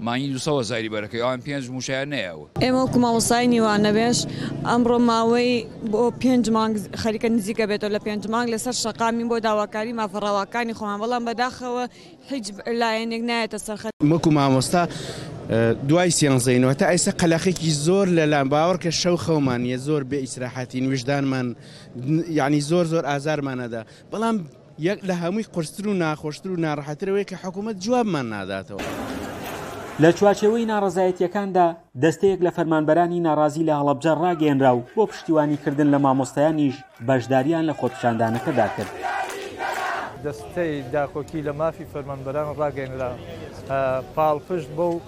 مانگی دوو سەد هەزاری بەرە کەی ئەوان پێنج موشەیان نەیە و. ئێمە وەکو مامۆستای نیوانەبێژ ئەمڕۆ ماوەی بۆ پێنج مانگ خەریکە نزیکە بێتەوە لە پێنج مانگ لەسەر شەقامین بۆ داواکاری مافە ڕەواکانی خۆمان بەڵام بەداخەوە هیچ لایەنێک نایەتە سەر خەت. وەکو مامۆستا دوای سێنزەین و هەتا ئێستا قەلەقێکی زۆر لە لام باوەڕکە شەو خەومان نیە زۆر بێ ئیسراحەتین ویژدانمان یانی زۆر زۆر ئازارمانەدا بەڵام. یەک لە هەمووی قورستر و ناخۆشتر و ناڕەحەتتر ئەوەیە کە حکوومەت جوابمان ناداتەوە. لە چواچێوەی ناڕەزایەتییەکاندا، دەستەیەک لە فەرمانبەرانی ناڕازی لە هەڵەبجە ڕاگەیەنرا و بۆ پشتیوانیکردن لە مامۆستایانیش بەشدارییان لە خۆپیشاندانەکەدا کرد. دەستەی داکۆکی لە مافی فەرمانبەران ڕاگەیەنرا پاڵپشت بەو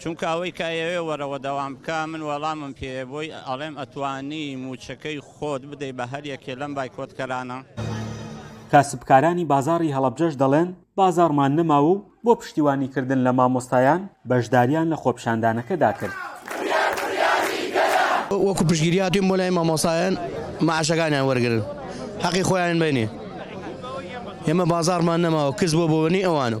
چونکە ئەوەی کە ئەیەوێ وەرەوە دەوام بکا من وەڵامم پێیە بۆی ئەڵێم ئەتوانی مووچەکەی خۆت بدەی بە هەر یەکێ لەم بایکۆتکەرانە؟ کاسبکارانی بازاڕی هەڵەبجەش دەڵێن، بازاڕمان نەماوە و بۆ پشتیوانیکردن لە مامۆستایان بەشدارییان لە خۆپیشاندانەکەدا کرد. وەکو پشتگیری هاتووین بۆ لای مامۆستایان مەعاشەکانیان وەرگرن هەقی خۆیان بەینێ ئێمە بازاڕمان نەماوە کز بۆ بۆنی ئەوانە.